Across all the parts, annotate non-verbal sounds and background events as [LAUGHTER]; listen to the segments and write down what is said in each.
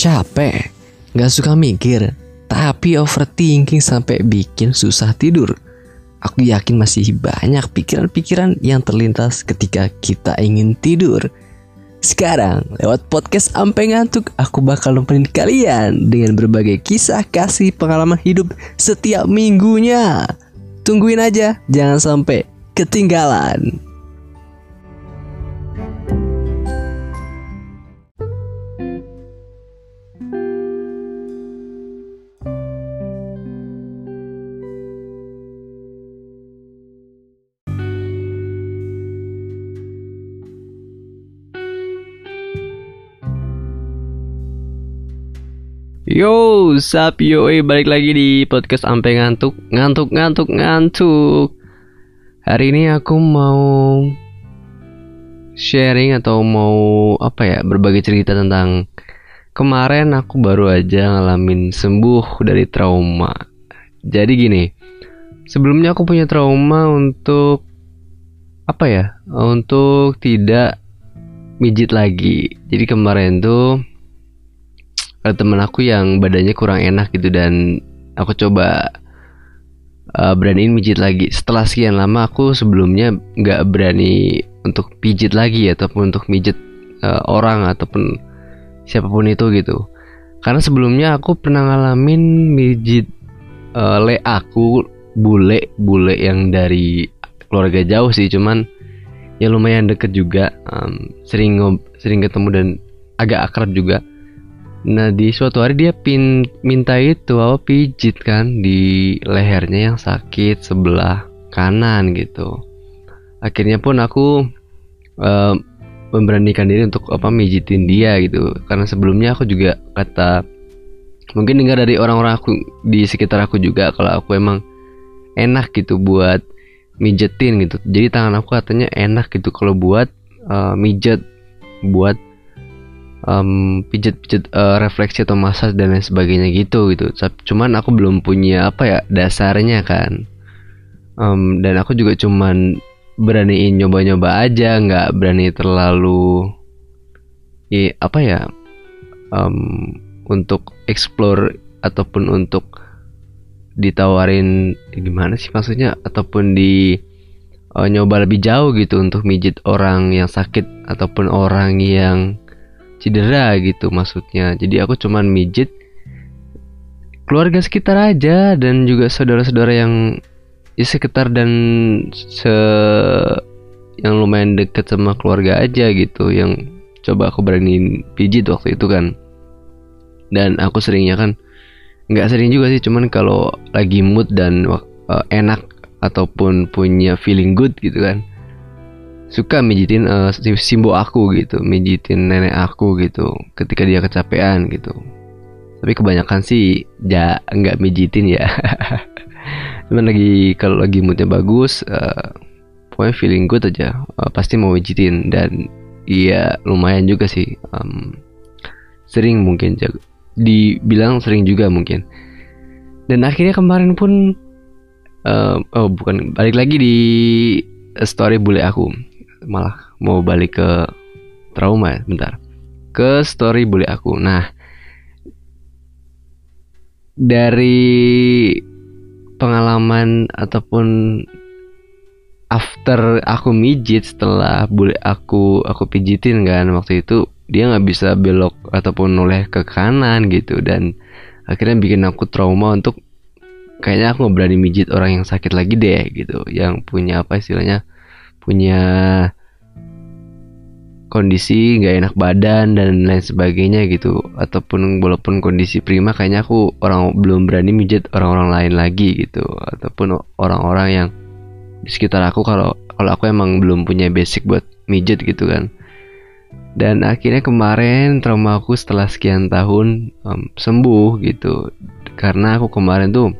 capek, gak suka mikir, tapi overthinking sampai bikin susah tidur. Aku yakin masih banyak pikiran-pikiran yang terlintas ketika kita ingin tidur. Sekarang, lewat podcast Ampe Ngantuk, aku bakal nemenin kalian dengan berbagai kisah kasih pengalaman hidup setiap minggunya. Tungguin aja, jangan sampai ketinggalan. Yo, sup? Yo, eh, balik lagi di podcast Ampe Ngantuk. Ngantuk, ngantuk, ngantuk. Hari ini aku mau sharing atau mau apa ya berbagi cerita tentang Kemarin aku baru aja ngalamin sembuh dari trauma. Jadi gini Sebelumnya aku punya trauma untuk Apa ya Untuk tidak mijit lagi. Jadi kemarin tuh ada temen aku yang badannya kurang enak gitu dan aku coba uh, beraniin mijit lagi. Setelah sekian lama aku sebelumnya nggak berani untuk pijit lagi ataupun untuk mijit uh, orang ataupun siapa pun itu gitu. Karena sebelumnya aku pernah ngalamin mijit uh, le aku bule bule yang dari keluarga jauh sih cuman ya lumayan deket juga um, sering sering ketemu dan agak akrab juga Nah di suatu hari dia pin minta itu apa pijit kan di lehernya yang sakit sebelah kanan gitu. Akhirnya pun aku uh, memberanikan diri untuk apa mijitin dia gitu. Karena sebelumnya aku juga kata mungkin dengar dari orang-orang aku di sekitar aku juga kalau aku emang enak gitu buat mijetin gitu. Jadi tangan aku katanya enak gitu kalau buat uh, mijet buat um, pijet-pijet uh, refleksi atau massage dan lain sebagainya gitu gitu. Cuman aku belum punya apa ya dasarnya kan. Um, dan aku juga cuman beraniin nyoba-nyoba aja nggak berani terlalu ya apa ya um, untuk explore ataupun untuk ditawarin gimana sih maksudnya ataupun di uh, nyoba lebih jauh gitu untuk mijit orang yang sakit ataupun orang yang cedera gitu maksudnya. Jadi aku cuman mijit keluarga sekitar aja dan juga saudara-saudara yang di sekitar dan se yang lumayan deket sama keluarga aja gitu yang coba aku berani pijit waktu itu kan. Dan aku seringnya kan nggak sering juga sih cuman kalau lagi mood dan uh, enak ataupun punya feeling good gitu kan suka mijitin uh, simbo aku gitu mijitin nenek aku gitu ketika dia kecapean gitu. Tapi kebanyakan sih ya nggak mijitin ya. [LAUGHS] Cuman lagi kalau lagi moodnya bagus uh, pokoknya feeling good aja uh, pasti mau mijitin. Dan iya lumayan juga sih um, sering mungkin dibilang sering juga mungkin. Dan akhirnya kemarin pun uh, oh bukan balik lagi di story bule aku malah mau balik ke trauma ya bentar. Ke story boleh aku. Nah dari pengalaman ataupun after aku mijit setelah boleh aku aku pijitin kan waktu itu dia nggak bisa belok ataupun noleh ke kanan gitu. Dan akhirnya bikin aku trauma untuk kayaknya aku nggak berani mijit orang yang sakit lagi deh gitu. Yang punya apa istilahnya? Punya kondisi nggak enak badan dan lain sebagainya gitu. Ataupun walaupun kondisi prima kayaknya aku orang belum berani mijit orang-orang lain lagi gitu. Ataupun orang-orang yang di sekitar aku kalau kalau aku emang belum punya basic buat mijit gitu kan. Dan akhirnya kemarin trauma aku setelah sekian tahun um, sembuh gitu. Karena aku kemarin tuh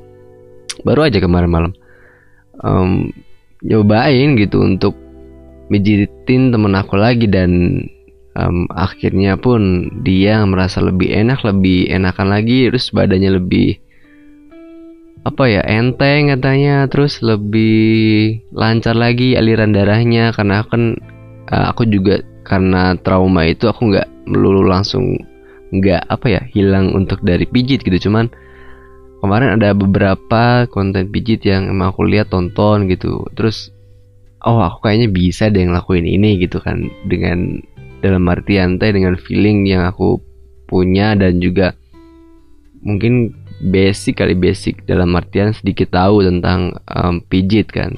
baru aja kemarin malam um, nyobain gitu untuk mijitin temen aku lagi dan um, akhirnya pun dia merasa lebih enak lebih enakan lagi terus badannya lebih apa ya enteng katanya terus lebih lancar lagi aliran darahnya. Karena kan uh, aku juga karena trauma itu aku nggak melulu langsung nggak apa ya hilang untuk dari pijit gitu. Cuman kemarin ada beberapa konten pijit yang emang aku lihat tonton gitu. Terus oh aku kayaknya bisa deh ngelakuin ini gitu kan. Dengan dalam artian teh dengan feeling yang aku punya dan juga mungkin basic kali basic dalam artian sedikit tahu tentang um, pijit kan.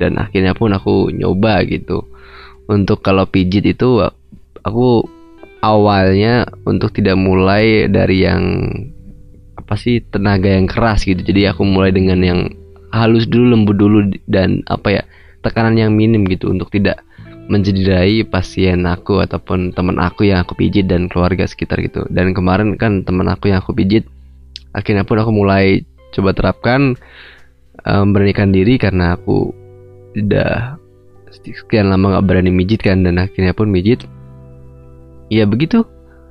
Dan akhirnya pun aku nyoba gitu. Untuk kalau pijit itu aku awalnya untuk tidak mulai dari yang apa sih tenaga yang keras gitu. Jadi aku mulai dengan yang halus dulu lembut dulu dan apa ya tekanan yang minim gitu untuk tidak mencederai pasien aku ataupun teman aku yang aku pijit dan keluarga sekitar gitu. Dan kemarin kan teman aku yang aku pijit akhirnya pun aku mulai coba terapkan um, beranikan diri karena aku udah sekian lama gak berani mijit kan dan akhirnya pun mijit. Ya begitu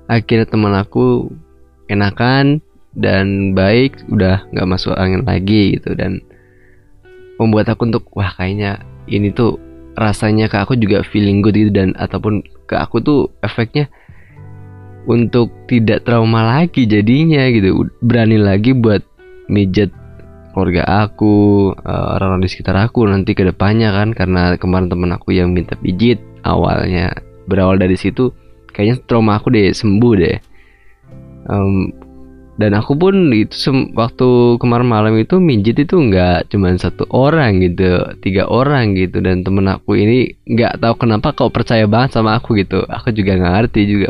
akhirnya teman aku enakan dan baik udah nggak masuk angin lagi gitu dan membuat aku untuk wah kayaknya ini tuh rasanya ke aku juga feeling good gitu dan ataupun ke aku tuh efeknya untuk tidak trauma lagi jadinya gitu. Berani lagi buat mijet keluarga aku eh, orang-orang di sekitar aku nanti ke depannya kan karena kemarin teman aku yang minta pijit awalnya berawal dari situ kayaknya trauma aku deh sembuh deh. Um, dan aku pun itu waktu kemarin malam itu mijit itu nggak cuma satu orang gitu tiga orang gitu. Dan temen aku ini nggak tahu kenapa kau percaya banget sama aku gitu. Aku juga nggak ngerti juga.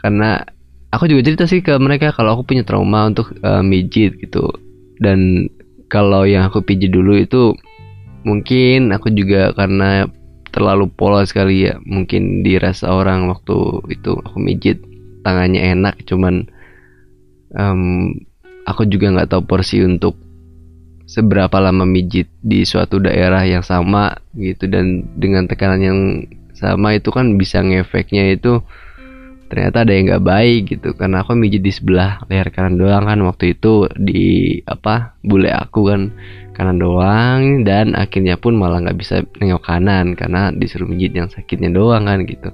Karena aku juga cerita sih ke mereka kalau aku punya trauma untuk uh, mijit gitu. Dan kalau yang aku pijit dulu itu mungkin aku juga karena terlalu polos sekali ya. Mungkin dirasa orang waktu itu aku mijit tangannya enak cuman um, aku juga nggak tahu porsi untuk seberapa lama mijit di suatu daerah yang sama gitu. Dan dengan tekanan yang sama itu kan bisa ngefeknya itu ternyata ada yang nggak baik gitu. Karena aku mijit di sebelah leher kanan doang kan waktu itu di apa bule aku kan kanan doang. Dan akhirnya pun malah nggak bisa nengok kanan karena disuruh mijit yang sakitnya doang kan gitu.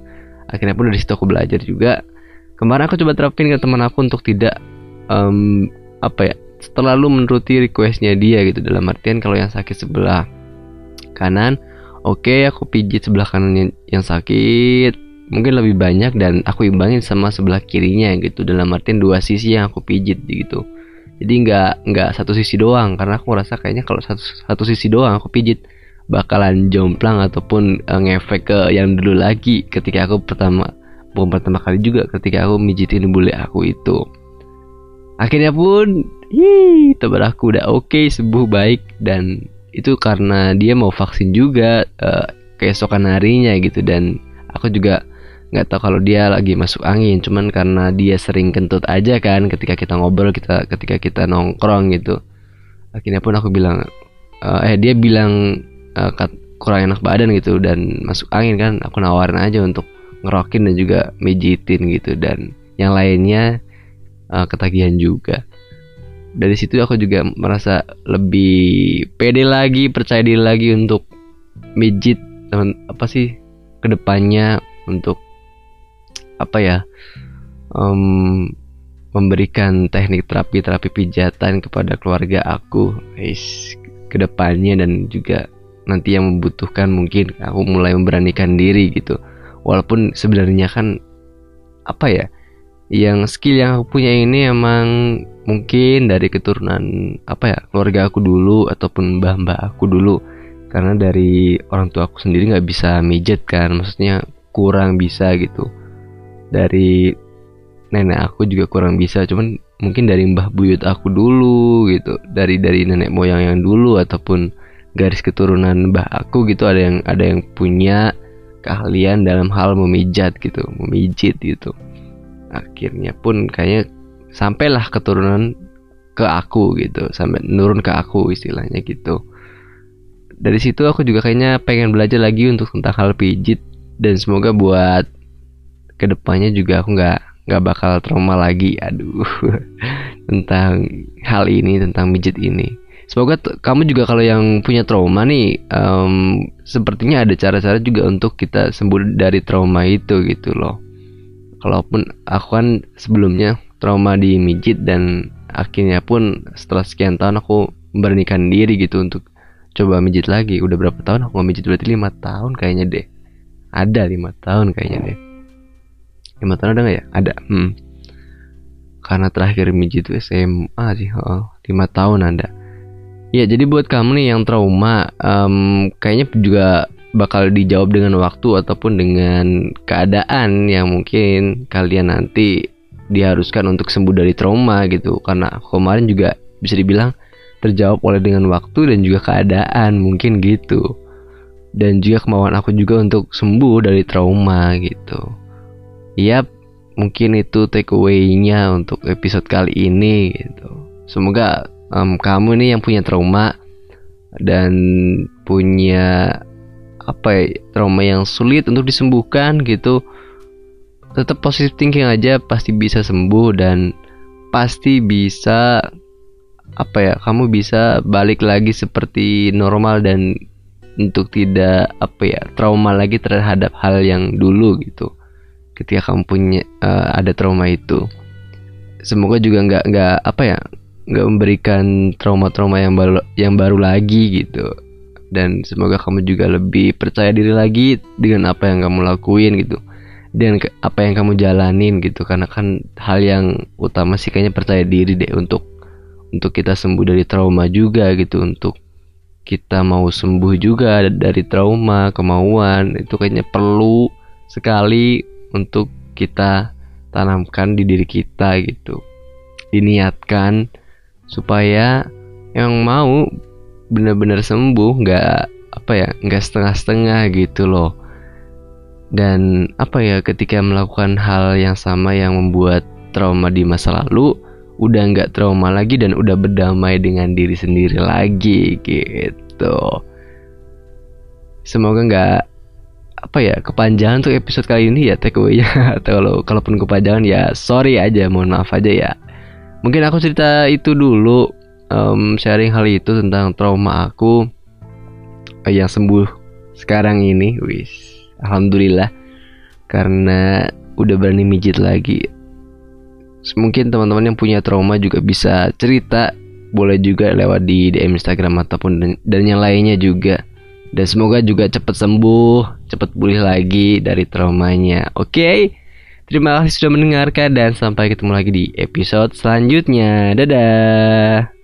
Akhirnya pun dari situ aku belajar juga. Kemarin aku coba terapin ke teman aku untuk tidak um, apa ya terlalu menuruti requestnya dia gitu dalam artian kalau yang sakit sebelah kanan oke okay, aku pijit sebelah kanan yang, sakit mungkin lebih banyak dan aku imbangin sama sebelah kirinya gitu dalam artian dua sisi yang aku pijit gitu. Jadi nggak nggak satu sisi doang karena aku ngerasa kayaknya kalau satu satu sisi doang aku pijit bakalan jomplang ataupun uh, ngefek ke yang dulu lagi ketika aku pertama bukan pertama kali juga ketika aku mijitin bule aku itu akhirnya pun teman aku udah oke okay, sembuh baik. Dan itu karena dia mau vaksin juga uh, keesokan harinya gitu. Dan aku juga nggak tahu kalau dia lagi masuk angin. Cuman karena dia sering kentut aja kan ketika kita ngobrol kita ketika kita nongkrong gitu. Akhirnya pun aku bilang uh, eh dia bilang uh, kurang enak badan gitu dan masuk angin kan. Aku nawarin aja untuk ngerokin dan juga mijitin gitu. Dan yang lainnya uh, ketagihan juga. Dari situ aku juga merasa lebih pede lagi percaya diri lagi untuk mijit teman apa sih ke depannya untuk apa ya um, memberikan teknik terapi terapi pijatan kepada keluarga aku guys ke depannya dan juga nanti yang membutuhkan mungkin aku mulai memberanikan diri gitu. Walaupun sebenarnya kan apa ya yang skill yang aku punya ini emang mungkin dari keturunan apa ya keluarga aku dulu ataupun mbah-mbah aku dulu. Karena dari orang tua aku sendiri nggak bisa mijet kan maksudnya kurang bisa gitu. Dari nenek aku juga kurang bisa cuman mungkin dari mbah buyut aku dulu gitu. Dari dari nenek moyang yang dulu ataupun garis keturunan mbah aku gitu ada yang ada yang punya keahlian dalam hal memijat gitu memijit gitu akhirnya pun kayaknya sampailah keturunan ke aku gitu. Sampai nurun ke aku istilahnya gitu. Dari situ aku juga kayaknya pengen belajar lagi untuk tentang hal pijit. Dan semoga buat ke depannya juga aku nggak nggak bakal trauma lagi. Aduh [LAUGHS] tentang hal ini tentang midget ini. Semoga kamu juga kalau yang punya trauma nih um, sepertinya ada cara-cara juga untuk kita sembuh dari trauma itu gitu loh kalaupun aku kan sebelumnya trauma di mijit dan akhirnya pun setelah sekian tahun aku memberanikan diri gitu untuk coba mijit lagi. Udah berapa tahun aku mijit? Berarti lima tahun kayaknya deh. Ada lima tahun kayaknya deh. Lima tahun ada nggak ya? Ada. Hmm. karena terakhir mijit itu SMA sih oh, lima tahun ada. Ya jadi buat kamu nih yang trauma um, kayaknya juga bakal dijawab dengan waktu ataupun dengan keadaan yang mungkin kalian nanti diharuskan untuk sembuh dari trauma gitu. Karena kemarin juga bisa dibilang terjawab oleh dengan waktu dan juga keadaan mungkin gitu. Dan juga kemauan aku juga untuk sembuh dari trauma gitu. Ya mungkin itu take away-nya untuk episode kali ini gitu. Semoga um, kamu nih yang punya trauma dan punya apa ya trauma yang sulit untuk disembuhkan gitu. Tetap positive thinking aja pasti bisa sembuh dan pasti bisa apa ya kamu bisa balik lagi seperti normal dan untuk tidak apa ya trauma lagi terhadap hal yang dulu gitu. Ketika kamu punya uh, ada trauma itu. Semoga juga nggak nggak apa ya nggak memberikan trauma-trauma yang baru yang baru lagi gitu dan semoga kamu juga lebih percaya diri lagi dengan apa yang kamu lakuin gitu. Dan ke, apa yang kamu jalanin gitu. Karena kan hal yang utama sih kayaknya percaya diri deh untuk untuk kita sembuh dari trauma juga gitu. Untuk kita mau sembuh juga dari trauma kemauan. Itu kayaknya perlu sekali untuk kita tanamkan di diri kita gitu. Diniatkan supaya yang mau benar-benar sembuh nggak apa ya nggak setengah-setengah gitu loh. Dan apa ya ketika melakukan hal yang sama yang membuat trauma di masa lalu udah nggak trauma lagi dan udah berdamai dengan diri sendiri lagi gitu. Semoga nggak apa ya kepanjangan tuh episode kali ini ya takeaway-nya. [LAUGHS] Atau kalau kalaupun kepanjangan ya sorry aja mohon maaf aja ya. Mungkin aku cerita itu dulu um, sharing hal itu tentang trauma aku uh, yang sembuh sekarang ini, wis, alhamdulillah karena udah berani mijit lagi. Mungkin teman-teman yang punya trauma juga bisa cerita, boleh juga lewat di DM Instagram ataupun dan yang lainnya juga. Dan semoga juga cepat sembuh, cepat pulih lagi dari traumanya. Oke. Okay? Terima kasih sudah mendengarkan dan sampai ketemu lagi di episode selanjutnya. Dadah.